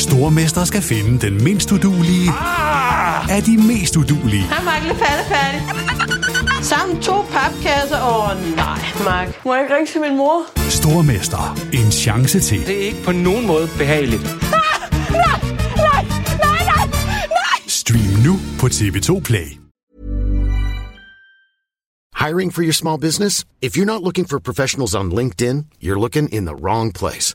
Stormester skal finde den mindst udulige Ah! af de mest udulige. Hej, Mark. Lidt færdig. Sammen to papkasser. Åh, oh, nej, Mark. Må jeg ikke ringe til min mor? Stormester. En chance til. Det er ikke på nogen måde behageligt. Stream nu på TV2 Play. Hiring for your small business? If you're not looking for professionals on LinkedIn, you're looking in the wrong place.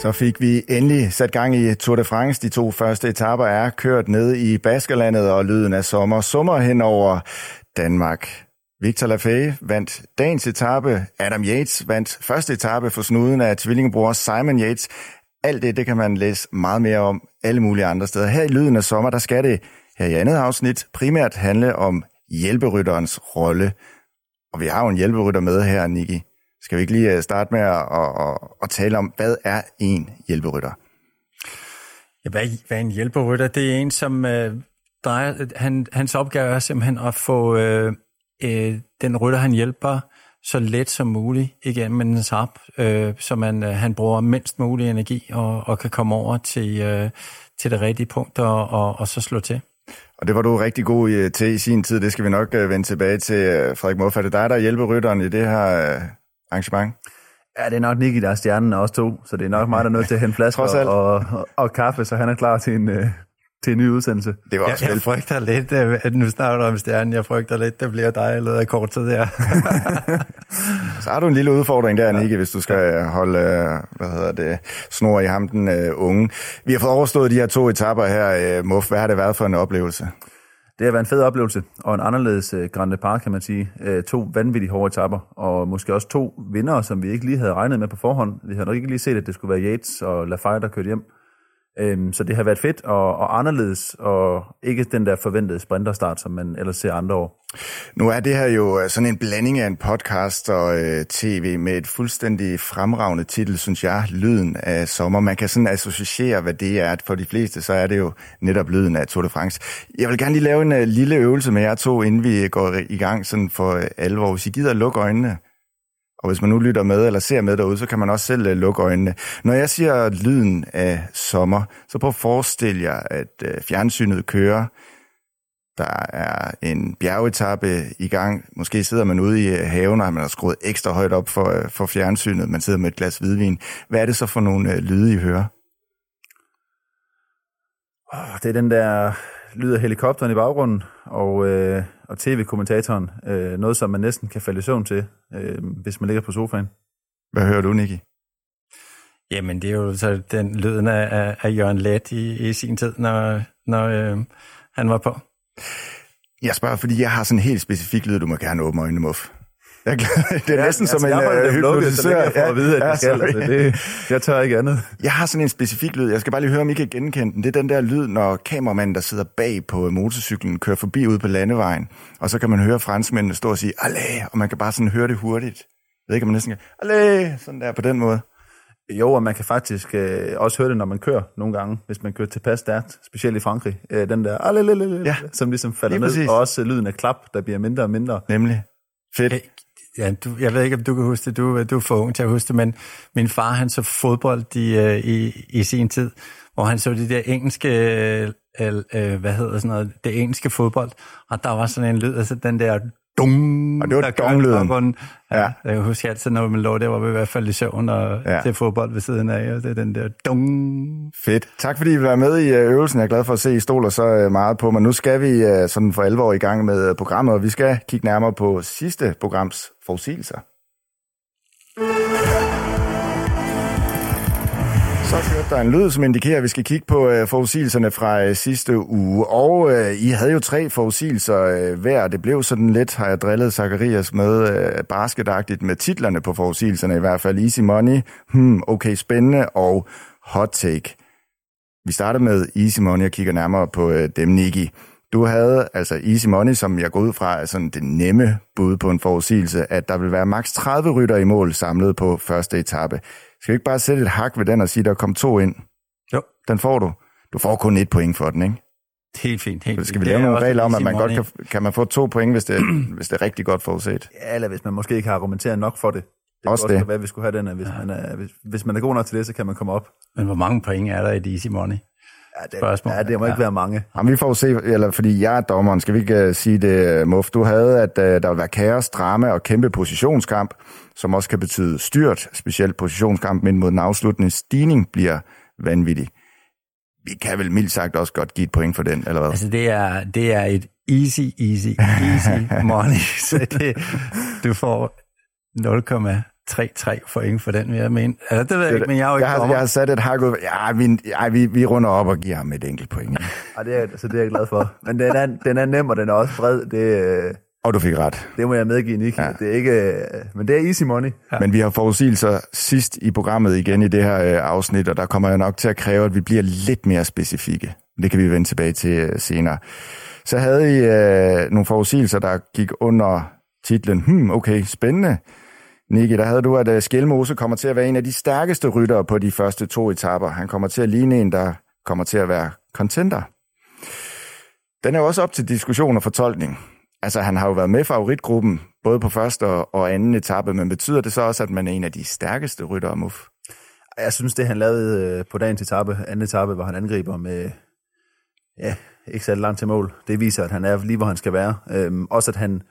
Så fik vi endelig sat gang i Tour de France. De to første etaper er kørt ned i Baskerlandet, og lyden af sommer summer hen over Danmark. Victor Lafay vandt dagens etape. Adam Yates vandt første etape for snuden af tvillingebror Simon Yates. Alt det, det kan man læse meget mere om alle mulige andre steder. Her i Lyden af sommer, der skal det her i andet afsnit primært handle om hjælperytterens rolle. Og vi har jo en hjælperytter med her, Niki. Skal vi ikke lige øh, starte med at, at, at, tale om, hvad er en hjælperytter? Ja, hvad, hvad er en hjælperytter? Det er en, som øh, drejer, han, hans opgave er simpelthen at få øh, øh, den rytter, han hjælper, så let som muligt igennem en sap, øh, så man, øh, han bruger mindst mulig energi og, og kan komme over til, øh, til det rigtige punkt og, og, og så slå til. Og det var du rigtig god i, til i sin tid. Det skal vi nok øh, vende tilbage til. Øh, Frederik Moff, er det dig, der hjælper rytteren i det her øh, arrangement? Ja, det er nok Nicky, der er stjernen og os to, så det er nok mig, der er nødt til at hente flasker og, og, og kaffe, så han er klar til en, øh, til en ny udsendelse. Det var Jeg, også jeg vel. frygter lidt, øh, at nu snakker om stjernen, jeg frygter lidt, det bliver dig af kort tid her. Så har du en lille udfordring der, Nicky, hvis du skal holde øh, hvad hedder det, snor i ham, den øh, unge. Vi har fået overstået de her to etapper her. Øh, Muff, hvad har det været for en oplevelse? Det har været en fed oplevelse, og en anderledes øh, Grand Park, kan man sige. Øh, to vanvittigt hårde etapper, og måske også to vinder, som vi ikke lige havde regnet med på forhånd. Vi havde nok ikke lige set, at det skulle være Yates og Lafayette, der kørte hjem. Øhm, så det har været fedt og, og anderledes, og ikke den der forventede sprinterstart, som man ellers ser andre år. Nu er det her jo øh, sådan en blanding af en podcast og øh, tv med et fuldstændig fremragende titel, synes jeg, Lyden af sommer. Man kan sådan associere, hvad det er. For de fleste, så er det jo netop Lyden af Tour de France. Jeg vil gerne lige lave en uh, lille øvelse med jer to, inden vi går i gang sådan for uh, alvor. Hvis I gider at lukke øjnene, og hvis man nu lytter med eller ser med derude, så kan man også selv øh, lukke øjnene. Når jeg siger Lyden af sommer, så prøv at forestille jer, at øh, fjernsynet kører. Der er en bjergetappe i gang. Måske sidder man ude i øh, haven, og man har skruet ekstra højt op for, for fjernsynet. Man sidder med et glas hvidvin. Hvad er det så for nogle lyde, I hører? Oh, det er den der lyd af helikopteren i baggrunden, og, øh, og tv-kommentatoren. Øh, noget, som man næsten kan falde i søvn til, øh, hvis man ligger på sofaen. Hvad hører du, Nicky? Jamen, det er jo så den lyden af, af, af Jørgen Let i, i sin tid, når, når øh, han var på. Jeg spørger, fordi jeg har sådan en helt specifik lyd, du må gerne åbne øjnene, Muff. Jeg, det er Ja, næsten altså, som en jeg øh, så længe jeg får at vide, at Ja, jeg skal. Altså, det, jeg tør ikke andet. Jeg har sådan en specifik lyd. Jeg skal bare lige høre, om I kan genkende den. Det er den der lyd, når kameramanden, der sidder bag på motorcyklen, kører forbi ude på landevejen. Og så kan man høre franskmændene stå og sige, Allé, og man kan bare sådan høre det hurtigt. Jeg ved ikke, om man næsten kan, Allé, sådan der på den måde. Jo, og man kan faktisk øh, også høre det, når man kører nogle gange, hvis man kører tilpas stærkt, specielt i Frankrig. Øh, den der, Ja, som ligesom falder ned, og også lyden af klap, der bliver mindre og mindre. Nemlig. Fedt. Ja, du, jeg ved ikke, om du kan huske det, du, du er for ung til at huske det, men min far, han så fodbold i, øh, i, i sin tid, hvor han så det der engelske, øh, øh, øh, hvad hedder sådan noget, det engelske fodbold, og der var sådan en lyd, altså den der dung, Og det var der donglyden. Ja, Ja. Jeg kan huske altid, når man lå der, var vi i hvert fald i søvn og Ja. til fodbold ved siden af, og det er den der dung. Fedt. Tak fordi I vil være med i øh, øvelsen. Jeg er glad for at se, at I stoler så øh, meget på mig. Nu skal vi øh, sådan for alvor i gang med programmet, og vi skal kigge nærmere på sidste programs forudsigelser. Der er der en lyd, som indikerer, at vi skal kigge på øh, forudsigelserne fra øh, sidste uge. Og øh, I havde jo tre forudsigelser øh, hver. Det blev sådan lidt, har jeg drillet Zacharias med øh, basketagtigt med titlerne på forudsigelserne i hvert fald. Easy Money, hmm, okay spændende og hot take. Vi starter med Easy Money og kigger nærmere på øh, dem, Niki. Du havde altså Easy Money, som jeg går ud fra er sådan det nemme bud på en forudsigelse, at der vil være maks 30 rytter i mål samlet på første etape. Skal vi ikke bare sætte et hak ved den og sige, der kom to ind? Jo. Den får du. Du får kun et point for den, ikke? Helt fint, helt skal fint. vi lave er nogle regler om, at man godt kan, kan man få to point, hvis det, hvis det er rigtig godt forudset? Ja, eller hvis man måske ikke har argumenteret nok for det. Det Også det. være, at vi skulle have den, at hvis, man er, hvis, hvis man er god nok til det, så kan man komme op. Men hvor mange point er der i det easy money? Ja, det, Spørgsmål. ja, det må ikke Ja. være mange. Jamen, vi får se, eller fordi jeg er dommeren, skal vi ikke uh, sige det, Muff? Du havde, at uh, der vil være kaos, drama og kæmpe positionskamp, som også kan betyde styrt, specielt positionskamp, men mod den afsluttende stigning bliver vanvittig. Vi kan vel mildt sagt også godt give et point for den, eller hvad? Altså, det er, det er et easy, easy, easy money. Så det, du får 0,33 point for den, vil jeg mene. Altså, det ved jeg ikke, men jeg er jo ikke jeg har, jeg har sat et hak ud. Ja, vi, ja, vi, vi runder op og giver ham et enkelt point. Ja, det er, så det er jeg glad for. Men den er, den er nem, og den er også bred. Det, øh, Og du fik ret. det må jeg medgive, Nicky. Ja. Det er ikke, øh, men det er easy money. Ja. Men vi har forudsigelser sidst i programmet igen i det her øh, afsnit, og der kommer jeg nok til at kræve, at vi bliver lidt mere specifikke. Det kan vi vende tilbage til øh, senere. Så havde I øh, nogle forudsigelser, der gik under titlen, hmm, okay, spændende. Nicky, der havde du, at øh, Skelmose kommer til at være en af de stærkeste ryttere på de første to etapper. Han kommer til at ligne en, der kommer til at være contender. Den er jo også op til diskussion og fortolkning. Altså, han har jo været med favoritgruppen, både på første og, anden etape, men betyder det så også, at man er en af de stærkeste ryttere, Muff? Jeg synes, det han lavede øh, på dagens etape, anden etape, hvor han angriber med, ja, ikke særlig langt til mål. Det viser, at han er lige, hvor han skal være. Øhm, også at han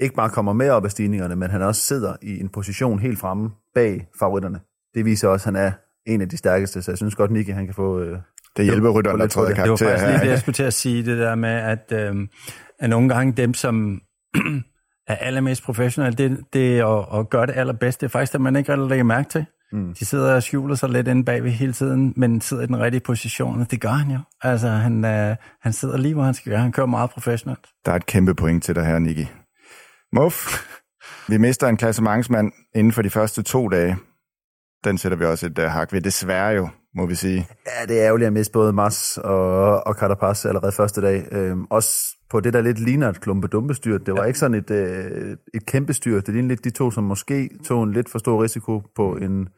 ikke bare kommer med op af stigningerne, men han også sidder i en position helt fremme bag favoritterne. Det viser også, at han er en af de stærkeste, så jeg synes godt, Nicky, han kan få... Øh, Det hjælper rytteren, der træder det. Det var karakter faktisk lige det, jeg skulle til at sige, det der med, at, øh, at nogle gange dem, som er allermest professionelle, det, det er at, at gøre det allerbedste, det er faktisk det, man ikke rigtig lægger mærke til. Mm. De sidder og skjuler sig lidt inde bagved hele tiden, men sidder i den rigtige position, og det gør han jo. Altså, han, øh, han sidder lige, hvor han skal være. Han kører meget professionelt. Der er et kæmpe point til dig her, Nicky. Muff, vi mister en klassementsmand inden for de første to dage. Den sætter vi også et uh, hak ved. Desværre jo, må vi sige. Ja, det er ærgerligt at miste både Mars og, og Carapaz allerede første dag. Øhm, også på det, der lidt ligner et klumpe-dumpe-styr. Det var ja. ikke sådan et, øh, et kæmpe styr. Det ligner lidt de to, som måske tog en lidt for stor risiko på en,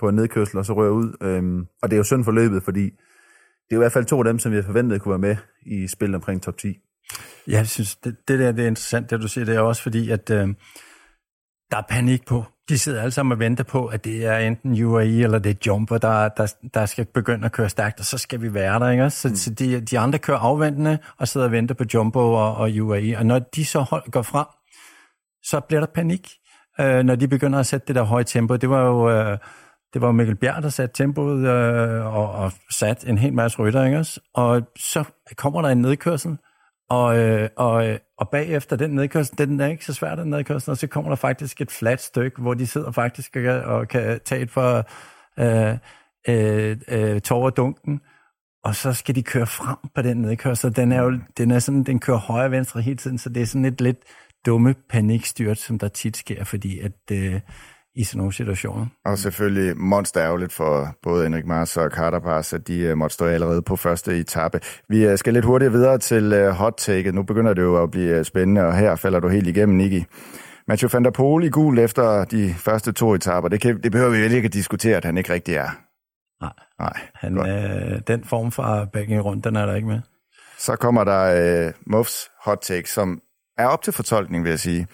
på en nedkørsel, og så rører ud. Øhm, og det er jo synd for løbet, fordi det er i hvert fald to af dem, som vi forventede kunne være med i spil omkring top 10. Jeg synes, det, det der det er interessant, det du siger, det er også fordi, at øh, der er panik på. De sidder alle sammen og venter på, at det er enten UAE eller det er Jumper, der, der, der skal begynde at køre stærkt, og så skal vi være der, ikke også? Så, mm. så de, de andre kører afventende og sidder og venter på Jumbo og, og UAE, og når de så hold går frem, så bliver der panik, øh, når de begynder at sætte det der høje tempo. Det var jo... Øh, det var Mikkel Bjerg, der satte tempoet øh, og, og satte en hel masse rytter, ikke også? Og så kommer der en nedkørsel, og, øh, og, øh, og bagefter den nedkørsel, den er ikke så svær, den nedkørsel, og så kommer der faktisk et fladt stykke, hvor de sidder faktisk og kan, og kan tage et for øh, øh, øh, dunken, og så skal de køre frem på den nedkørsel. Den er jo den er sådan, den kører højre og venstre hele tiden, så det er sådan et lidt dumme panikstyrt, som der tit sker, fordi at øh, i sådan nogle situationer. Og selvfølgelig monster ærgerligt for både Henrik Mars og Carterpass, at de uh, måtte stå allerede på første etape. Vi uh, skal lidt hurtigt videre til uh, hot take. Nu begynder det jo at blive spændende, og her falder du helt igennem, Nicky. Mathieu van der Poel i gul efter de første to etaper. Det, kan, det behøver vi vel ikke at diskutere, at han ikke rigtig er. Nej. Nej. Han, øh, den form for backing rundt, den er der ikke med. Så kommer der uh, Muffs hot take, som er op til fortolkning, vil jeg sige.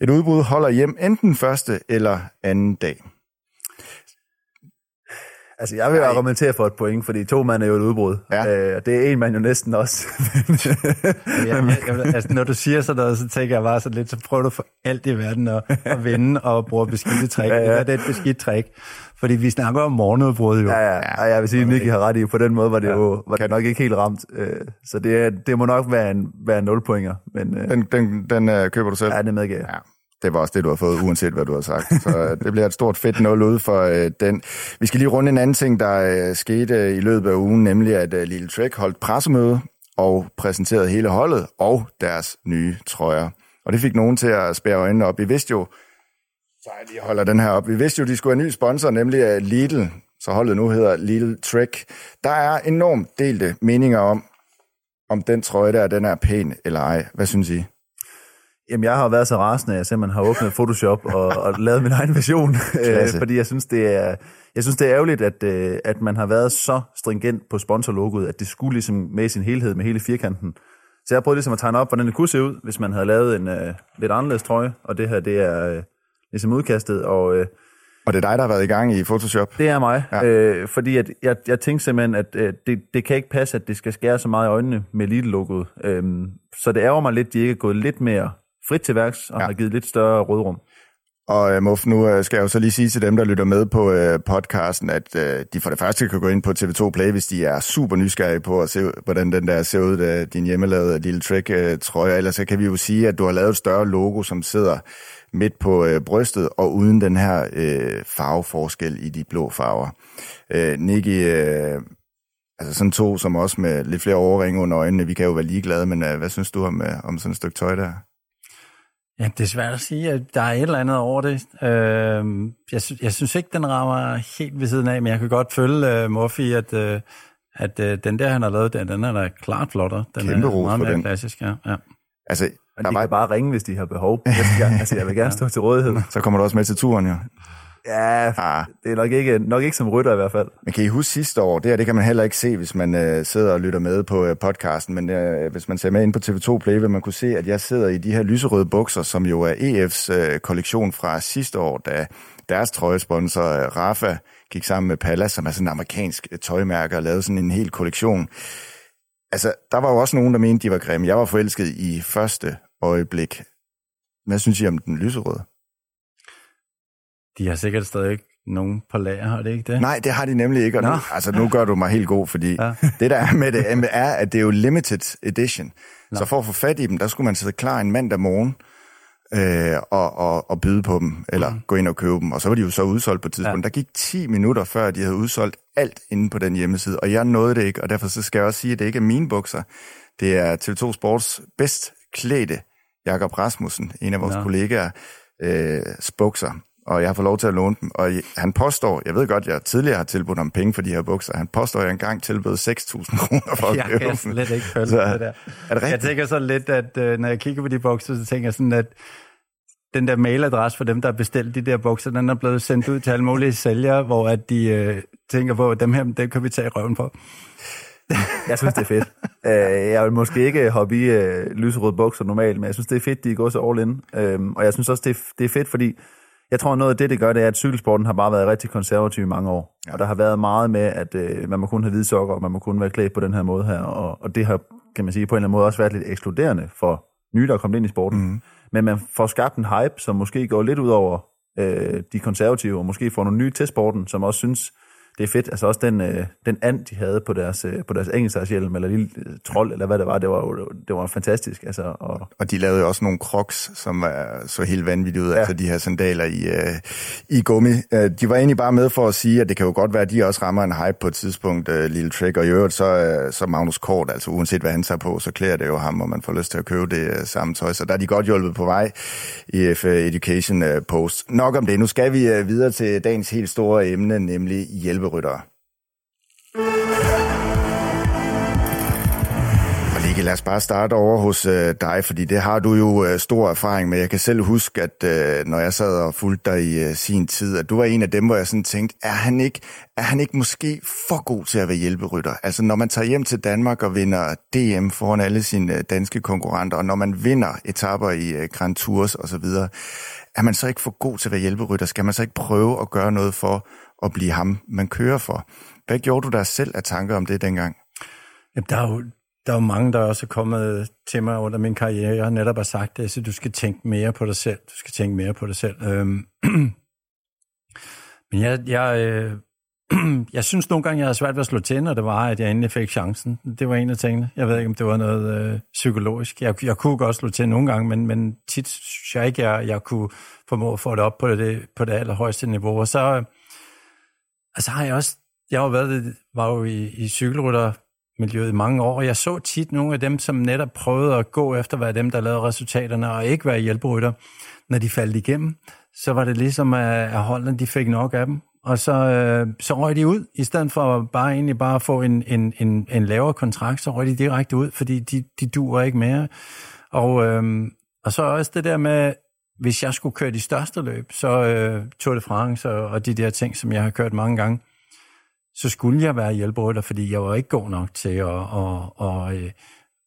Et udbrud holder hjem enten første eller anden dag. Altså, jeg vil Nej. argumentere for et point, fordi to mand er jo et udbrud. Ja. Øh, det er en mand jo næsten også. Jeg, jeg, jeg, altså, når du siger sådan noget, så tænker jeg bare sådan lidt, så prøver du for alt i verden at, at vinde og bruge beskidte trick. Ja, Ja, ja. ja. Det er et beskidt trick. Fordi vi snakker om morgenudbrud jo. ja, ja, ja, jeg vil sige, at Nicky har ret i, på den måde var det jo var det nok ikke helt ramt. Øh, så det, er- det må nok være en, være en 0 pointer, men øh, Den, den, den øh, køber du selv? ja, det medgiver jeg. Ja, det var også det, du har fået, uanset hvad du har sagt. Så det bliver et stort fedt nul ud for øh, den. Vi skal lige runde en anden ting, der øh, skete øh, i løbet af ugen, nemlig at øh, Lille Trek holdt pressemøde og præsenterede hele holdet og deres nye trøjer. Og det fik nogen til at spære øjnene op. Vi vidste jo, så jeg lige holder den her op, vi vidste jo, de skulle have en ny sponsor, nemlig øh, Lidl, så holdet nu hedder Lidl Trek. Der er enormt delte meninger om, om den trøje der, den er pæn eller ej. Hvad synes I? Jamen, jeg har været så rasende, at jeg simpelthen har åbnet Photoshop og, og lavet min egen version, øh, fordi jeg synes, det er, jeg synes, det er ærgerligt, at, øh, at man har været så stringent på sponsorlogoet, at det skulle ligesom med i sin helhed, med hele firkanten. Så jeg har prøvet ligesom at tegne op, hvordan det kunne se ud, hvis man havde lavet en øh, lidt anderledes trøje, og det her, det er øh, ligesom udkastet, og øh, Og det er dig, der har været i gang i Photoshop? det er mig, Ja. øh, fordi at jeg, jeg tænkte simpelthen, at øh, det, det kan ikke passe, at det skal skære så meget i øjnene med Lidl-logoet. Øhm, så det ærger mig lidt, at de ikke er gået lidt mere frit til værks, og ja. har givet lidt større rådrum. Og øh, Muff, nu øh, skal jeg jo så lige sige til dem, der lytter med på øh, podcasten, at øh, de for det første kan gå ind på TV2 Play, hvis de er super nysgerrige på at se, hvordan den der ser ud, øh, din hjemmelavede lille trick øh, trøje. Ellers så kan vi jo sige, at du har lavet et større logo, som sidder midt på øh, brystet, og uden den her øh, farveforskel i de blå farver. Øh, Nicky, øh, altså sådan to som også med lidt flere overringe under øjnene, vi kan jo være ligeglade, men øh, hvad synes du om, øh, om sådan et stykke tøj der? Ja, det er svært at sige, at der er et eller andet over det. Øh, jeg, sy- jeg synes ikke, den rammer helt ved siden af, men jeg kan godt følge uh, Murphy, at, uh, at uh, den der, han har lavet, den, den er da klart flottere. Den Kæmpe er ros meget for mere den. klassisk, ja. ja. Altså, Og der de var, kan bare ringe, hvis de har behov. Jeg, jeg, altså, jeg vil gerne stå til rådighed. så kommer du også med til turen, jo. Ja, Ah. det er nok ikke, nok ikke som rytter i hvert fald. Men kan I huske sidste år, det her, det kan man heller ikke se, hvis man øh, sidder og lytter med på øh, podcasten, men øh, hvis man ser med ind på TV2 Play, vil man kunne se, at jeg sidder i de her lyserøde bukser, som jo er EF's øh, kollektion fra sidste år, da deres trøjesponsor øh, Rafa gik sammen med Palla, som er sådan en amerikansk øh, tøjmærke, og lavede sådan en hel kollektion. Altså, der var jo også nogen, der mente, de var grimme. Jeg var forelsket i første øjeblik. Hvad synes I om den lyserøde? De har sikkert stadig ikke nogen på lager, har det ikke det? Nej, det har de nemlig ikke. Og nu, altså, nu gør du mig helt god, fordi. Ja. det, der er med det, er, at det er jo limited edition. Nå. Så for at få fat i dem, der skulle man sidde klar en mandag morgen øh, og, og, og byde på dem, eller mm. gå ind og købe dem. Og så var de jo så udsolgt på et tidspunkt. Ja. Der gik 10 minutter, før de havde udsolgt alt inde på den hjemmeside, og jeg nåede det ikke, og derfor så skal jeg også sige, at det ikke er mine bukser. Det er TV2 Sports bedst klædte Jakob Rasmussen, en af vores Nå. kollegaer, øh, bukser og jeg har fået lov til at låne dem. Og han påstår, jeg ved godt, jeg tidligere har tilbudt ham penge for de her bukser, han påstår, at jeg engang tilbød 6.000 kroner for at Jeg købe kan dem. slet ikke følge Så, det der. Er det Jeg tænker så lidt, at øh, når jeg kigger på de bukser, så tænker jeg sådan, at den der mailadresse for dem, der har bestilt de der bukser, den er blevet sendt ud til alle mulige sælgere, hvor at de øh, tænker på, at dem her, dem kan vi tage røven på. Jeg synes, det er fedt. Øh, jeg vil måske ikke hoppe i øh, lyserøde bukser normalt, men jeg synes, det er fedt, de går så all in. Øhm, og jeg synes også, det er, det er fedt, fordi jeg tror, noget af det, det gør, det er, at cykelsporten har bare været rigtig konservativ i mange år. Ja. Og der har været meget med, at øh, man må kun have hvide sokker, og man må kun være klædt på den her måde her. Og, og det har, kan man sige, på en eller anden måde også været lidt ekskluderende for nye, der er kommet ind i sporten. Mm. Men man får skabt en hype, som måske går lidt ud over øh, de konservative, og måske får nogle nye til sporten, som også synes, det er fedt. Altså også den, øh, den and, de havde på deres, øh, på deres engelskshjelm, eller lille øh, trold, eller hvad det var, det var, jo- det var fantastisk. Altså, og, Og de lavede jo også nogle crocs, som var så helt vanvittigt ud, ja. altså de her sandaler i, øh, i gummi. Øh, de var egentlig bare med for at sige, at det kan jo godt være, at de også rammer en hype på et tidspunkt, øh, Lille Trick. Og i øvrigt så, øh, så Magnus Kort, altså uanset hvad han tager på, så klæder det jo ham, og man får lyst til at købe det øh, samme tøj. Så der er de godt hjulpet på vej i F Education øh, Post. Nok om det. Nu skal vi øh, videre til dagens helt store emne, nemlig hjælperyttere. Og Ligge, lad os bare starte over hos øh, dig, fordi det har du jo øh, stor erfaring med. Jeg kan selv huske, at øh, når jeg sad og fulgte dig i øh, sin tid, at du var en af dem, hvor jeg sådan tænkte, er han, ikke, er han ikke måske for god til at være hjælperytter? Altså når man tager hjem til Danmark og vinder DM foran alle sine øh, danske konkurrenter, og når man vinder etapper i øh, Grand Tours osv., er man så ikke for god til at være hjælperytter? Skal man så ikke prøve at gøre noget for at blive ham, man kører for? Hvad gjorde du der selv af tanker om det dengang? Jamen, der er jo, der er jo mange, der også er kommet til mig under min karriere, og netop har sagt det, så du skal tænke mere på dig selv. Du skal tænke mere på dig selv. Øhm, men jeg, jeg, øh, jeg synes nogle gange, jeg havde svært ved at slå til, når det var, at jeg endelig fik chancen. Det var en af tingene. Jeg ved ikke, om det var noget øh, psykologisk. Jeg, jeg kunne godt slå til nogle gange, men, men tit synes jeg ikke, jeg, jeg kunne formå at få det op på det, på det allerhøjeste niveau. Og så øh, så har jeg også, jeg har været, var jo i, i cykelryttermiljøet i mange år, og jeg så tit nogle af dem, som netop prøvede at gå efter, hvad dem, der lavede resultaterne, og ikke være hjælperytter, når de faldt igennem, så var det ligesom, at holdene de fik nok af dem, og så, øh, så røg de ud, i stedet for bare egentlig bare at få en, en, en, en lavere kontrakt, så røg de direkte ud, fordi de, de duer ikke mere. Og, øh, og så også det der med, hvis jeg skulle køre de største løb, så øh, Tour de France og, og de der ting, som jeg har kørt mange gange, så skulle jeg være hjælperytter, fordi jeg var ikke god nok til at, og, og,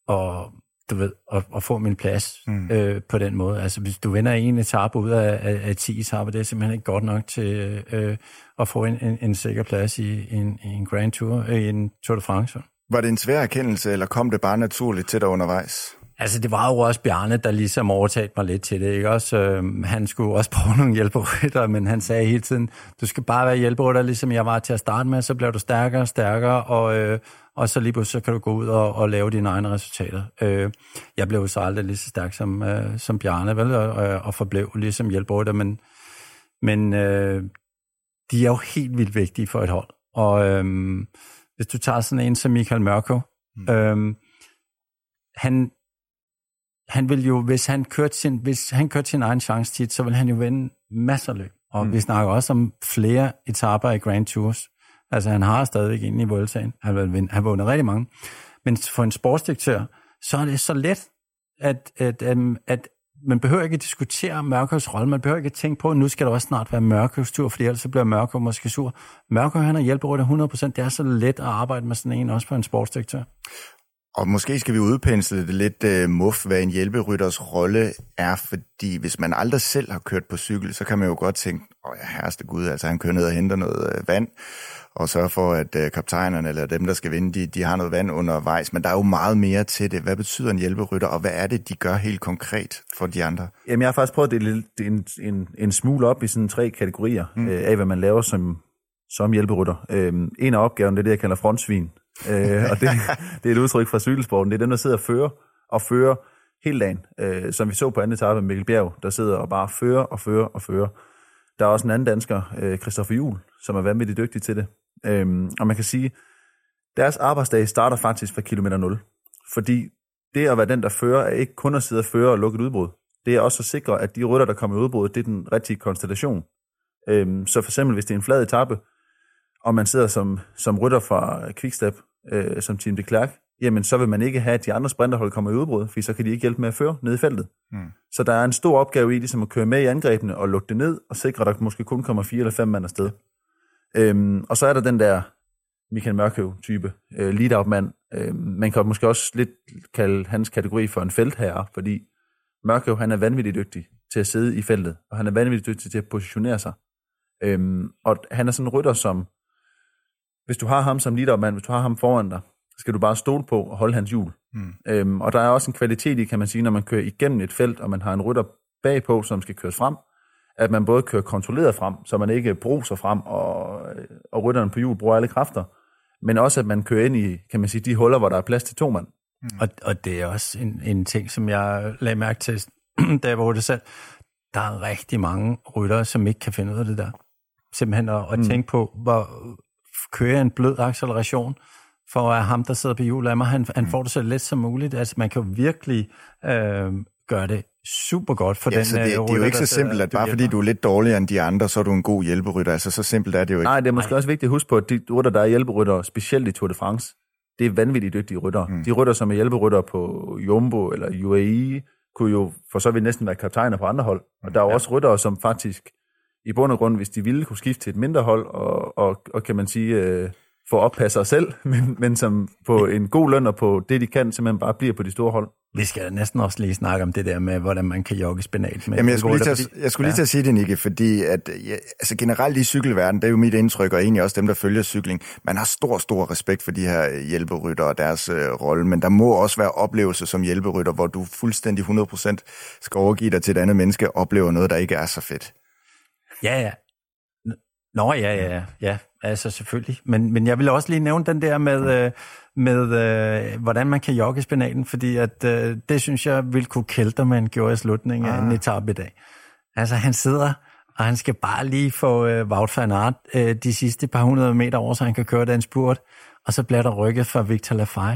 og, du ved, at, at få min plads mm. øh, på den måde. Altså, hvis du vinder en etape ud af, af, af 10 etaper, det er simpelthen ikke godt nok til øh, at få en, en, en sikker plads i, en, en Grand Tour, øh, i en Tour de France. Var det en svær erkendelse, eller kom det bare naturligt til dig undervejs? Altså, det var jo også Bjarne, der ligesom overtalte mig lidt til det, ikke også? Øh, han skulle også prøve nogle hjælperytter, men han sagde hele tiden, du skal bare være hjælperytter, ligesom jeg var til at starte med, så bliver du stærkere og stærkere, og, øh, og så lige pludselig så kan du gå ud og, og lave dine egne resultater. Øh, jeg blev så aldrig lige så stærk som, øh, som Bjarne, vel? Og, og forblev ligesom hjælperytter, men, men øh, de er jo helt vildt vigtige for et hold. Og øh, hvis du tager sådan en som Michael Mørko, mm. øh, han han vil jo, hvis han kørte sin, hvis han kørte sin egen chance tit, så vil han jo vinde masser af løb. Og mm. vi snakker også om flere etaper i Grand Tours. Altså han har stadigvæk ind i Vueltaen. Han vil vinde, han vundet rigtig mange. Men for en sportsdirektør, så er det så let, at, at, at, at man behøver ikke at diskutere Mørkøvs rolle. Man behøver ikke at tænke på, at nu skal der også snart være Mørkøvs tur, fordi ellers så bliver Mørkøv måske sur. Mørkøv, han er hjælper 100%. Det er så let at arbejde med sådan en, også på en sportsdirektør. Og måske skal vi udpensle det lidt uh, muff, hvad en hjælperytters rolle er, fordi hvis man aldrig selv har kørt på cykel, så kan man jo godt tænke, åh ja, herreste gud, altså han kører ned og henter noget uh, vand, og sørger for, at uh, kaptajnerne eller dem, der skal vinde, de, de har noget vand undervejs. Men der er jo meget mere til det. Hvad betyder en hjælperytter, og hvad er det, de gør helt konkret for de andre? Jamen, jeg har faktisk prøvet at dele en, en, en smule op i sådan tre kategorier mm. uh, af, hvad man laver som, som hjælperytter. Uh, en af opgaven, det er det, jeg kalder frontsvin øh, og det, det er et udtryk fra cykelsporten. Det er dem, der sidder og fører, og fører hele dagen. Øh, som vi så på anden etape med Mikkel Bjerg, der sidder og bare fører og fører og fører. Der er også en anden dansker, øh, Christoffer Juhl, som er vanvittigt dygtig til det. Øh, og man kan sige, deres arbejdsdag starter faktisk fra kilometer 0. Fordi det at være den, der fører, er ikke kun at sidde og føre og lukke et udbrud. Det er også at sikre, at de rytter, der kommer i udbruddet, det er den rigtige konstellation. Øhm, så for eksempel, hvis det er en flad etape, og man sidder som, som rytter fra Quickstep, øh, som Team de Klerk, jamen så vil man ikke have, at de andre sprinterhold kommer i udbrud, for så kan de ikke hjælpe med at føre ned i feltet. Mm. Så der er en stor opgave i ligesom at køre med i angrebene og lukke det ned, og sikre, at der måske kun kommer fire eller fem mand afsted. Øhm, og så er der den der Michael Mørkøv-type, øh, lead-out-mand. Øh, man kan måske også lidt kalde hans kategori for en feltherre, fordi Mørkøv, han er vanvittigt dygtig til at sidde i feltet, og han er vanvittigt dygtig til at positionere sig. Øhm, og han er sådan en rytter, som hvis du har ham som leadermand, hvis du har ham foran dig, så skal du bare stole på og holde hans hjul. Mm. Øhm, og der er også en kvalitet i, kan man sige, når man kører igennem et felt, og man har en rytter bagpå, som skal køres frem, at man både kører kontrolleret frem, så man ikke bruser frem, og, og rytteren på hjul bruger alle kræfter, men også at man kører ind i, kan man sige, de huller, hvor der er plads til to mand. Mm. Og, og det er også en, en ting, som jeg lagde mærke til, da jeg var det selv. Der er rigtig mange ryttere, som ikke kan finde ud af det der. Simpelthen at, at mm. tænke på, hvor, køre en blød acceleration, for at ham, der sidder på hjulet af mig, han, han mm. får det så let som muligt. Altså, man kan jo virkelig øh, gøre det super godt for ja, den så det, rytter, det er jo ikke så simpelt, at bare fordi du er lidt dårligere end de andre, så er du en god hjælperytter. Altså, så simpelt er det jo ikke. Nej, det er måske Nej. også vigtigt at huske på, at de rytter, der er hjælperytter, specielt i Tour de France, det er vanvittigt dygtige rytter. Mm. De rytter, som er hjælperytter på Jumbo eller UAE, kunne jo for så vidt næsten være kaptajner på andre hold. Og der er jo ja. også ryttere, som faktisk i bund og grund, hvis de ville, kunne skifte til et mindre hold, og, og, og kan man sige, øh, få oppasse sig selv, men, men som på en god løn og på det, de kan, simpelthen bare bliver på de store hold. Vi skal næsten også lige snakke om det der med, hvordan man kan jogge spinat. Med Jamen, jeg skulle lige til, at, jeg skulle lige til at sige det, Nikke, fordi at, ja, altså generelt i cykelverdenen, det er jo mit indtryk, og egentlig også dem, der følger cykling, man har stor, stor respekt for de her hjælperytter og deres øh, rolle, men der må også være oplevelser som hjælperytter, hvor du fuldstændig 100% skal overgive dig til et andet menneske og oplever noget, der ikke er så fedt. Ja, ja. Nå, ja, ja, ja. Altså selvfølgelig. Men, men jeg vil også lige nævne den der med, øh, med øh, hvordan man kan jogge spinaten, fordi at, øh, det synes jeg vil kunne kælde, man gjorde i slutningen ah. af en etape i dag. Altså han sidder, og han skal bare lige få øh, Wout van Aert øh, de sidste par hundrede meter over, så han kan køre den spurt, og så bliver der rykket fra Victor Lafay,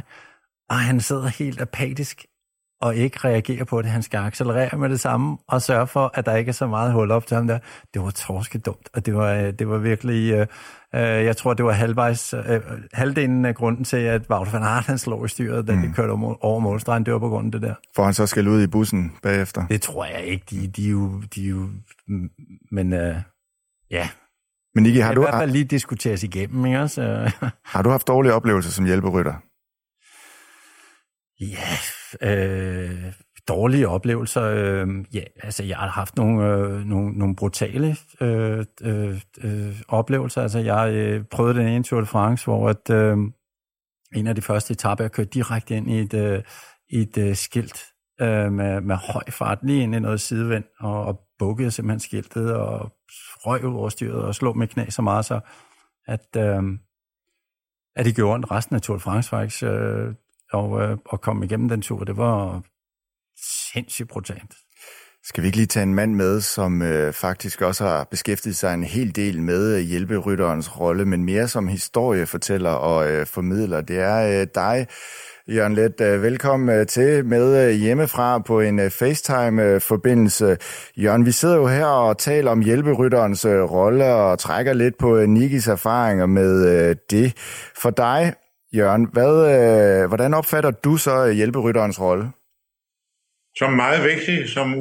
og han sidder helt apatisk og ikke reagere på det. Han skal accelerere med det samme og sørge for, at der ikke er så meget hul op til ham der. Det var torske dumt, og det var, øh, det var virkelig... Øh, øh, jeg tror, det var halvvejs, øh, halvdelen af grunden til, at Wout van Aert han slog i styret, da mm. de kørte over målstregen. Det var på grund af det der. For han så skal ud i bussen bagefter? Det tror jeg ikke. De, de, er, jo, de er jo... Men øh, ja, men Nicky, har du... I hvert fald lige diskuteres igennem, ikke også? har du haft dårlige oplevelser som hjælperytter? Ja, øh, dårlige oplevelser. Øh, ja, altså jeg har haft nogle, øh, nogle, nogle brutale øh, øh, øh, oplevelser. Altså jeg øh, prøvede den ene Tour de France, hvor at, øh, en af de første etaper, jeg kørte direkte ind i et, øh, et øh, skilt øh, med, med høj fart, lige ind i noget sidevind, og, og bukkede simpelthen skiltet, og røg ud over styret, og slog med knæ så meget, så at, øh, at det gjorde ondt resten af Tour de France faktisk. Øh, og, øh, og komme igennem den tur. Det var sindssygt brutalt. Skal vi ikke lige tage en mand med, som øh, faktisk også har beskæftiget sig en hel del med øh, hjælperytterens rolle, men mere som historiefortæller og øh, formidler. Det er øh, dig, Jørgen Let. Øh, velkommen øh, til med øh, hjemmefra på en øh, FaceTime-forbindelse. Jørgen, vi sidder jo her og taler om hjælperytterens øh, rolle og trækker lidt på øh, Nikis erfaringer med øh, det. For dig, Jørgen, hvad, øh, hvordan opfatter du så øh, hjælperytterens rolle? Som meget vigtig, som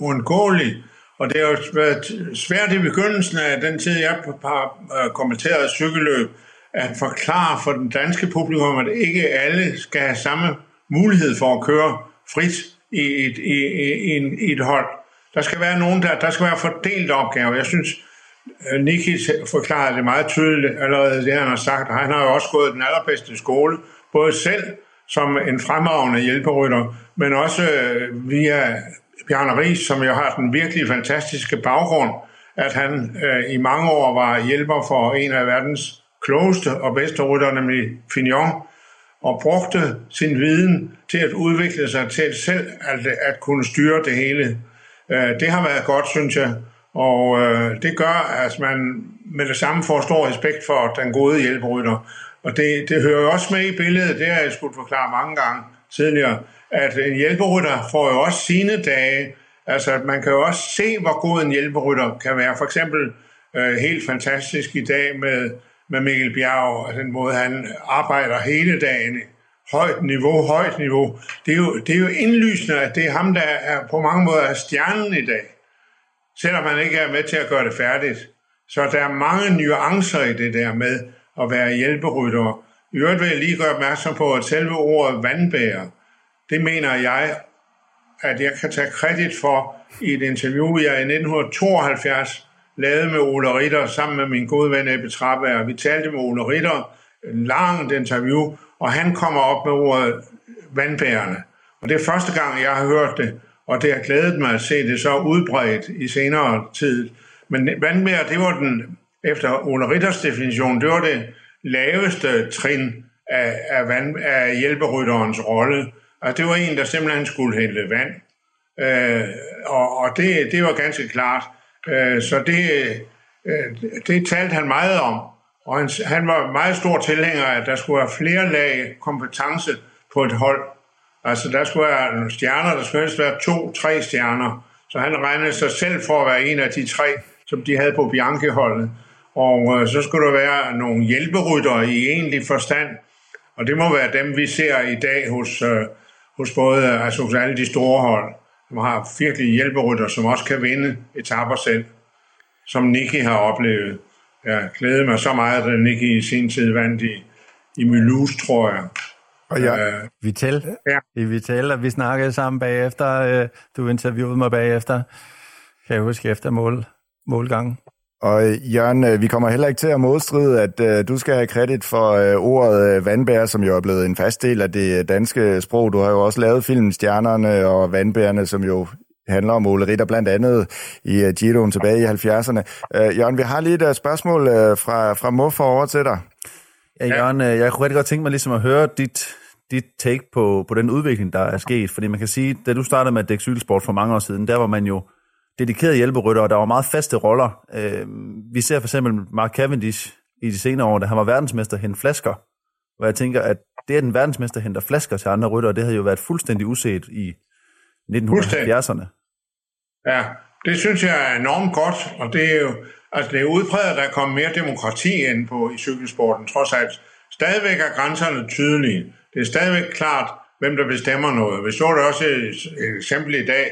uundgåelig. Og det har jo været svært i begyndelsen af den tid, jeg har øh, kommenteret cykelløb, at forklare for den danske publikum, at ikke alle skal have samme mulighed for at køre frit i et, i, i, i, i et hold. Der skal være nogen, der, der skal være fordelt opgaver. Jeg synes, Øh, Niki forklarede det meget tydeligt allerede, det han har sagt. Han har jo også gået den allerbedste skole, både selv som en fremragende hjælperytter, men også øh, via Bjarne Ries, som jo har den virkelig fantastiske baggrund, at han øh, i mange år var hjælper for en af verdens klogeste og bedste rytter, nemlig Fignon, og brugte sin viden til at udvikle sig til selv at, at kunne styre det hele. Øh, det har været godt, synes jeg. Og øh, det gør, at man med det samme får stor respekt for den gode hjælperytter. Og det, det hører jo også med i billedet, det har jeg skulle forklare mange gange tidligere, at en hjælperytter får jo også sine dage. Altså, at man kan jo også se, hvor god en hjælperytter kan være. For eksempel øh, helt fantastisk i dag med, med Mikkel Bjerg, og den måde, han arbejder hele dagen højt niveau, højt niveau. Det er jo, det er jo indlysende, at det er ham, der er på mange måder er stjernen i dag selvom man ikke er med til at gøre det færdigt. Så der er mange nuancer i det der med at være hjælperytter. I øvrigt vil jeg lige gøre opmærksom på, at selve ordet vandbærer, det mener jeg, at jeg kan tage kredit for i et interview, jeg i 1972 lavede med Ole Ritter sammen med min gode ven Ebbe Trabager. Vi talte med Ole Ritter, en langt interview, og han kommer op med ordet vandbærerne. Og det er første gang, jeg har hørt det og det har glædet mig at se det så udbredt i senere tid. Men vandmær, det var den, efter Ole Ritters definition, det var det laveste trin af, af, vand, af hjælperytterens rolle. Og det var en, der simpelthen skulle hælde vand. Øh, og og det, det var ganske klart. Øh, så det, øh, det talte han meget om. Og han, han var meget stor tilhænger af, at der skulle være flere lag kompetence på et hold. Altså, der skulle være stjerner, der skulle helst være to, tre stjerner. Så han regnede sig selv for at være en af de tre, som de havde på Bianchi-holdet. Og øh, så skulle der være nogle hjælperytter i egentlig forstand. Og det må være dem, vi ser i dag hos, øh, hos både altså hos alle de store hold, som har virkelig hjælperytter, som også kan vinde etapper selv, som Nicky har oplevet. Jeg glæder mig så meget, at Nicky i sin tid vandt i, i Mulhouse, tror jeg. Og jeg, Øh, Vitel. Ja. I Vitel, og vi snakkede sammen bagefter. øh, Du interviewede mig bagefter. Kan jeg huske efter mål, målgangen. Og øh, Jørgen, øh, vi kommer heller ikke til at modstride, at øh, du skal have kredit for øh, ordet øh, vandbær, som jo er blevet en fast del af det øh, danske sprog. Du har jo også lavet filmen Stjernerne og Vandbærerne, som jo handler om Ole Ritter, blandt andet i øh, Giroen tilbage i 70'erne. Øh, Jørgen, vi har lige et spørgsmål øh, fra, fra Muffer over til dig. Ja, Jørgen, øh, jeg kunne rigtig godt tænke mig ligesom at høre dit, dit take på, på den udvikling, der er sket. Fordi man kan sige, da du startede med at dække cykelsport for mange år siden, der var man jo dedikeret hjælperytter, og der var meget faste roller. Øh, vi ser for eksempel Mark Cavendish i de senere år, da han var verdensmester hen flasker. Hvor jeg tænker, at det er den verdensmester henter flasker til andre rytter, og det havde jo været fuldstændig uset i 1970'erne. Ja, det synes jeg er enormt godt, og det er jo altså det er udpræget, at der er kommet mere demokrati ind på i cykelsporten, trods alt. Stadigvæk er grænserne tydelige. Det er stadigvæk klart, hvem der bestemmer noget. Vi så det også et, eksempel i dag,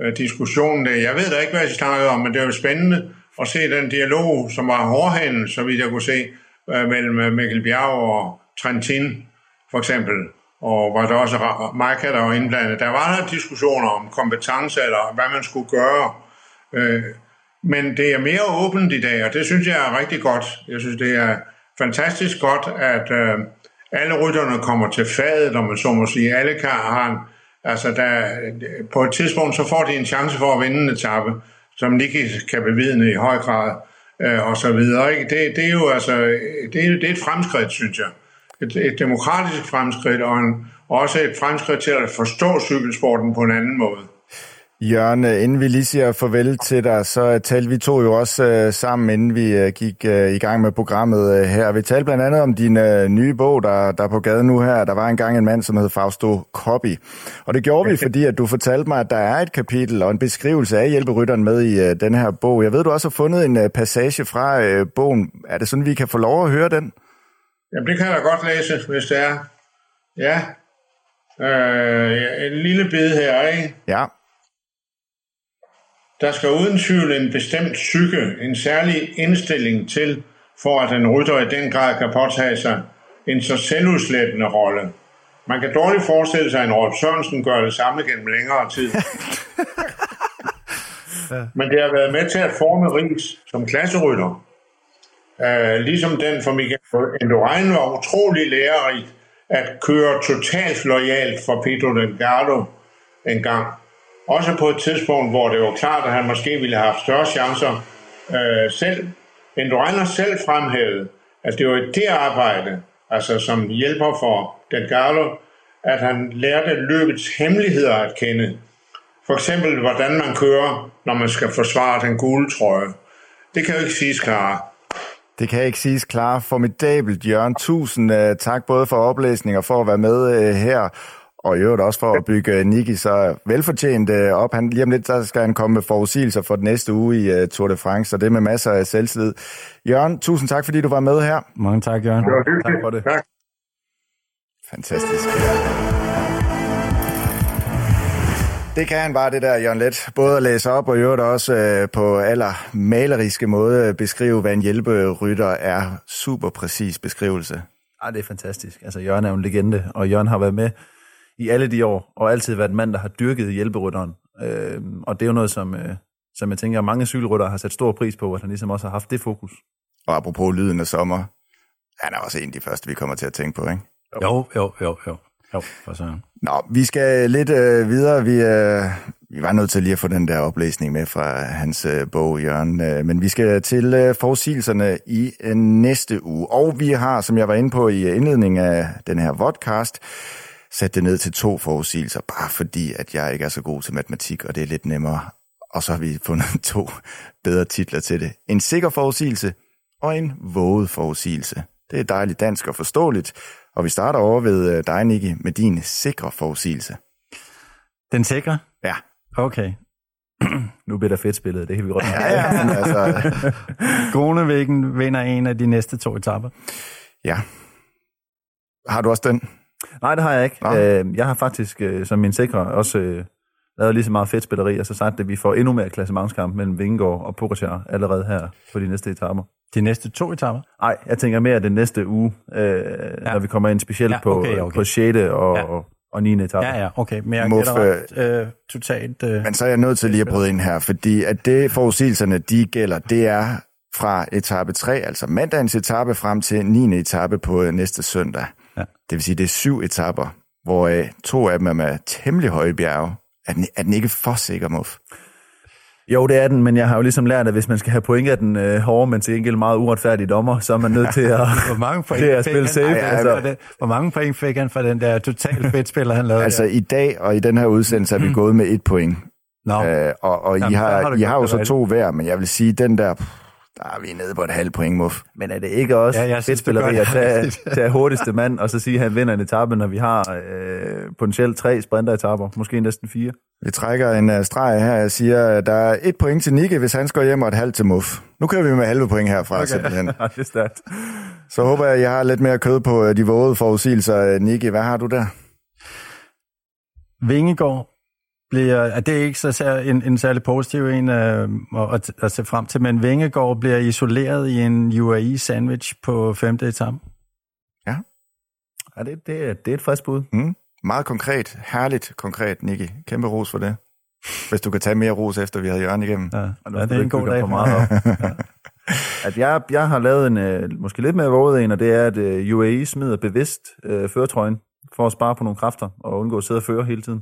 øh, diskussionen der. Jeg ved da ikke, hvad de snakkede om, men det er jo spændende at se den dialog, som var hårdhændet, så vidt jeg kunne se, øh, mellem øh, Mikkel Bjerg og Trentin, for eksempel. Og var der også Ra- der var indblandet. Der var der diskussioner om kompetence, eller hvad man skulle gøre. Men det er mere åbent i dag, og det synes jeg er rigtig godt. Jeg synes, det er fantastisk godt, at øh, alle rytterne kommer til fadet, om man så må sige. Alle kan har en, altså der, på et tidspunkt, så får de en chance for at vinde en etape, som Nicky kan bevidne i høj grad, øh, og så videre. Ikke? Det, det er jo altså, det er, det er et fremskridt, synes jeg. Et, et demokratisk fremskridt, og en, også et fremskridt til at forstå cykelsporten på en anden måde. Jørgen, øh, inden vi lige siger farvel til dig, så talte vi to jo også øh, sammen, inden vi øh, gik øh, i gang med programmet øh, her. Vi talte blandt andet om din øh, nye bog, der, der er på gaden nu her. Der var engang en mand, som hed Fausto Coppi. Og det gjorde vi, fordi at du fortalte mig, at der er et kapitel og en beskrivelse af hjælperytteren med i øh, den her bog. Jeg ved, du også har fundet en øh, passage fra øh, bogen. Er det sådan, vi kan få lov at høre den? Jamen, det kan jeg da godt læse, hvis det er. Ja. Øh, en lille bid her, ikke? Ja. Der skal uden tvivl en bestemt psyke, en særlig indstilling til, for at en rytter i den grad kan påtage sig en så selvudslættende rolle. Man kan dårligt forestille sig, at en Rolf Sørensen gør det samme gennem længere tid. Men det har været med til at forme Ries som klasserytter. Uh, ligesom den for Michael Indurain var utrolig lærerig at køre totalt lojalt for Pedro Delgado en gang. Også på et tidspunkt, hvor det var klart, at han måske ville have haft større chancer øh, selv. Men du regner selv fremhævet, at det var i det arbejde, altså som hjælper for Delgado, at han lærte løbets hemmeligheder at kende. For eksempel, hvordan man kører, når man skal forsvare den gule trøje. Det kan jo ikke siges klare. Det kan ikke siges klar. Formidabelt, Jørgen. Tusind uh, tak både for oplæsning og for at være med uh, her. Og i øvrigt også for at bygge uh, Niki så velfortjent uh, op. Han, lige om lidt så skal han komme med forudsigelser for den næste uge i uh, Tour de France, og det med masser af selvtillid. Jørgen, tusind tak, fordi du var med her. Mange tak, Jørgen. Det var hyggeligt. Tak for det. Tak. Fantastisk. Det kan han bare, det der, Jørgen Let. Både at læse op og i øvrigt også øh, på aller maleriske måde beskrive, hvad en hjælperytter er. Super præcis beskrivelse. Ej, det er fantastisk. Altså, Jørgen er jo en legende, og Jørgen har været med i alle de år, og altid været en mand, der har dyrket hjælperytteren. Øh, og det er jo noget, som, øh, som jeg tænker, mange cykelryttere har sat stor pris på, at han ligesom også har haft det fokus. Og apropos lyden af sommer, han er også en af de første, vi kommer til at tænke på, ikke? Jo, jo, jo, jo. Jo, for sådan. Nå, vi skal lidt øh, videre. Vi, øh, vi var nødt til lige at få den der oplæsning med fra hans øh, bog, Jørgen. Øh, men vi skal til øh, forudsigelserne i øh, næste uge. Og vi har, som jeg var inde på i indledningen af den her vodcast, sat det ned til to forudsigelser, bare fordi, at jeg ikke er så god til matematik, og det er lidt nemmere. Og så har vi fundet to bedre titler til det. En sikker forudsigelse og en våget forudsigelse. Det er dejligt dansk og forståeligt, og vi starter over ved øh, dig, Nicky, med din sikre forudsigelse. Den sikre? Ja. Okay. Nu bliver der fedt spillet, det kan vi godt Ja, ja, men altså, Grunevæggen vinder en af de næste to etapper. ja. Har du også den? Nej, det har jeg ikke. Øh, jeg har faktisk, øh, som min sikre, også øh, lavet lige så meget fedt spilleri, og så sagt, at vi får endnu mere klassementskamp mellem Vingegaard og Pogacar allerede her på de næste etaper. De næste to etaper? Nej, jeg tænker mere den næste uge, øh, ja. når vi kommer ind specielt Ja, på, okay, okay. på 6. og, Ja. og, og 9. etape. Ja, ja, okay. Men jeg Muff, gætter ret øh, totalt... Øh, Men så er jeg nødt til lige at bryde ind her, fordi at det forudsigelserne, de gælder, det er fra etape 3, altså mandagens etape frem til 9. etape på øh, næste søndag. Ja. Det vil sige, det er syv etapper, hvor øh, to af dem er med temmelig høje bjerge. Er den, er den ikke for sikker, Muff? Jo, det er den, men jeg har jo ligesom lært, at hvis man skal have point af den øh, hårde, men til gengæld meget uretfærdige dommer, så er man nødt til at, hvor mange point til at fik spille han- safe. Ej, altså. altså, det, hvor mange point fik han for den der totalt fedtspiller, han lavede? Altså der? i dag og i den her udsendelse er vi gået med et point. Nå, Øh, og og I, Jamen, så har har, I har jo så to hver, men jeg vil sige, den der, pff, der er vi nede på et halvt point, Muff. Men er det ikke også Ja, jeg fedt synes, gør spilleri at tage, tage hurtigste mand, og så sige, at han vinder en etape, når vi har øh, potentielt tre sprinteretapper, måske næsten fire? Vi trækker en uh, streg her. Jeg siger, at der er et point til Nikke, hvis han skal hjem, og et halvt til Muff. Nu kører vi med halve point herfra, okay. simpelthen. Det er stærkt. Så håber jeg, at jeg har lidt mere kød på øh, de vågede forudsigelser. Nikke, hvad har du der? Vingegaard bliver, at det er ikke så sær- en, en særlig positiv en øh, at, at, se frem til, men Vingegaard bliver isoleret i en UAE-sandwich på femte etape. Ja, det, det, er, det er et frisk bud. Mm? Meget konkret. Herligt konkret, Nikke. Kæmpe ros for det. Hvis du kan tage mere ros, efter vi havde Jørgen igennem. Ja, Og ja det er en god dag for meget op. Ja. At jeg, jeg har lavet en øh, måske lidt mere våget en, og det er, at øh, UAE smider bevidst øh, føretrøjen for at spare på nogle kræfter og undgå at sidde og føre hele tiden.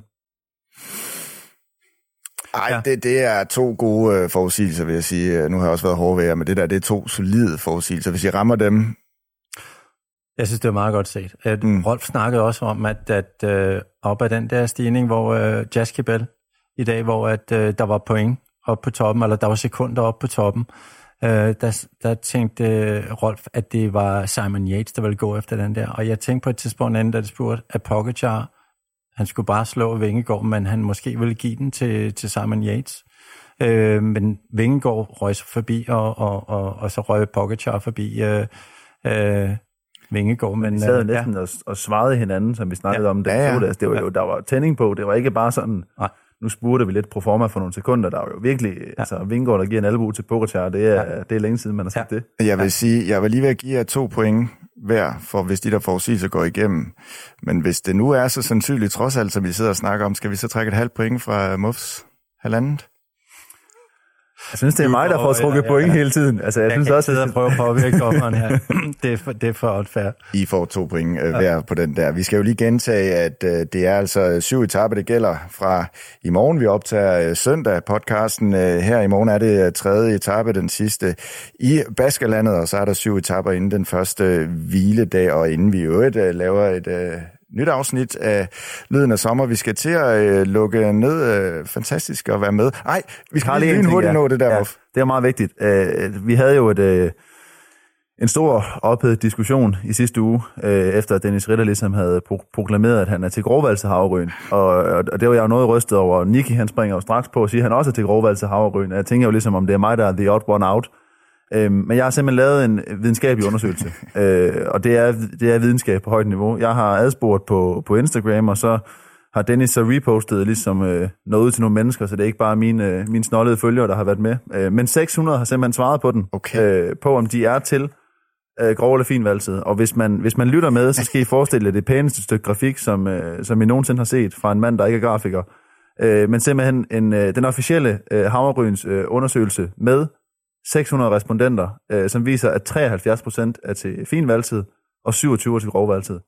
Ej, Ja. det, det er to gode øh, forudsigelser, vil jeg sige. Nu har jeg også været hård ved jer, men det der, det er to solide forudsigelser. Hvis I rammer dem, Jeg synes, det var meget godt set. At Mm. mm. Rolf snakkede også om, at, at øh, op ad den der stigning, hvor øh, Jaski Bell i dag, hvor at, øh, der var point op på toppen, eller der var sekunder op på toppen, øh, der, der tænkte øh, Rolf, at det var Simon Yates, der ville gå efter den der. Og jeg tænkte på et tidspunkt anden, da det spurgte, at Pogacar, han skulle bare slå Vingegaard, men han måske ville give den til, til Simon Yates. Øh, men Vingegaard røg så forbi, og, og, og, og så røg Pogacar forbi øh, øh, Vingegaard. Men, Vi sad jo øh, næsten og, og svarede hinanden, som vi snakkede ja. om den Ja, ja. ja, ja. Det var jo, der var tænding på. Det var ikke bare sådan, Nej. nu spurgte vi lidt pro forma for nogle sekunder. Der var jo virkelig, ja. altså Vingård, der giver en albu til Pogacar, det er, ja. det er længe siden, man har set Ja. det. jeg vil sige, jeg vil lige ved at give jer to point værd, for hvis de der forudsigelser går igennem. Men hvis det nu er så sandsynligt, trods alt, som vi sidder og snakker om, skal vi så trække et halvt point fra Muffs halvandet? Jeg synes, det er mig, der får trukket ja, point ja. hele tiden. Altså, jeg, Jeg synes kan også, sidde og prøve at påvirke dommeren her. det, er for, det er for unfair. I får to point øh, hver på den der. Vi skal jo lige gentage, at øh, det er altså syv etape, det gælder fra i morgen. Vi optager øh, søndag podcasten. Øh, her i morgen er det øh, tredje etape, den sidste i Baskerlandet, og så er der syv etaper inden den første øh, hviledag, og inden vi i øvrigt øh, laver et øh, nyt afsnit af Lyden af Sommer. Vi skal til at øh, lukke ned. Øh, fantastisk at være med. Ej, vi skal Har lige hurtigt ja. nå det der, ja. Det er meget vigtigt. Uh, vi havde jo et, uh, en stor ophedet diskussion i sidste uge, uh, efter at Dennis Ritter ligesom havde pro- proklameret, at han er til grovvalg til havregryn. Og, og, og det var jeg jo noget rystet over. Nicky, han springer jo straks på og siger, at han også er til havregryn. Og jeg tænker jo ligesom, om det er mig, der er the odd one out. Øhm, men jeg har simpelthen lavet en videnskabelig undersøgelse, øh, og det er, det er videnskab på højt niveau. Jeg har adspurgt på, på Instagram, og så har Dennis så repostet ligesom øh, noget ud til nogle mennesker, så det er ikke bare mine, øh, mine snollede følgere, der har været med. Øh, men 600 har simpelthen svaret på den, Okay. øh, på om de er til øh, grov eller fin valgtid. Og hvis man, hvis man lytter med, så skal I forestille jer det pæneste stykke grafik, som, øh, som I nogensinde har set fra en mand, der ikke er grafiker. Øh, men simpelthen en, øh, den officielle øh, Havregryns øh, undersøgelse med 600 respondenter, øh, som viser, at 73 procent er til fin valgtid, og 27 er til grov valgtid.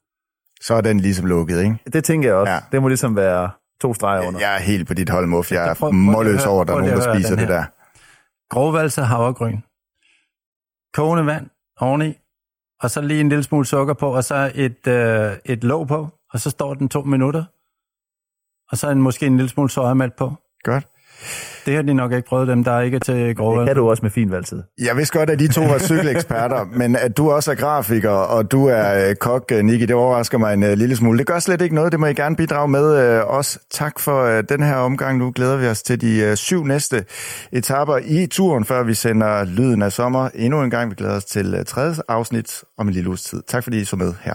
Så er den ligesom lukket, ikke? Det tænker jeg også. Ja. Det må ligesom være to streger under. Jeg er helt på dit hold, Muff. Jeg er målløs høre- over, at der er nogen, der spiser det her. der. Grovvalse havregryn. Kogende vand oveni. Og så lige en lille smule sukker på, og så et, øh, et låg på. Og så står den to minutter. Og så en, måske en lille smule sojamælk på. Godt. Det har de nok ikke prøvet, dem der ikke er til Det grovvalse. kan du også med fin valgtid. Jeg vidste godt, at de to var cykeleksperter, men at du også er grafiker, og du er øh, kok, øh, Niki, det overrasker mig en øh, lille smule. Det gør slet ikke noget, det må I gerne bidrage med os. Tak for den her omgang. Nu glæder vi os til de syv næste etaper i turen, før vi sender lyden af sommer endnu en gang. Vi glæder os til tredje afsnit om en lille uges tid. Tak fordi I så med her.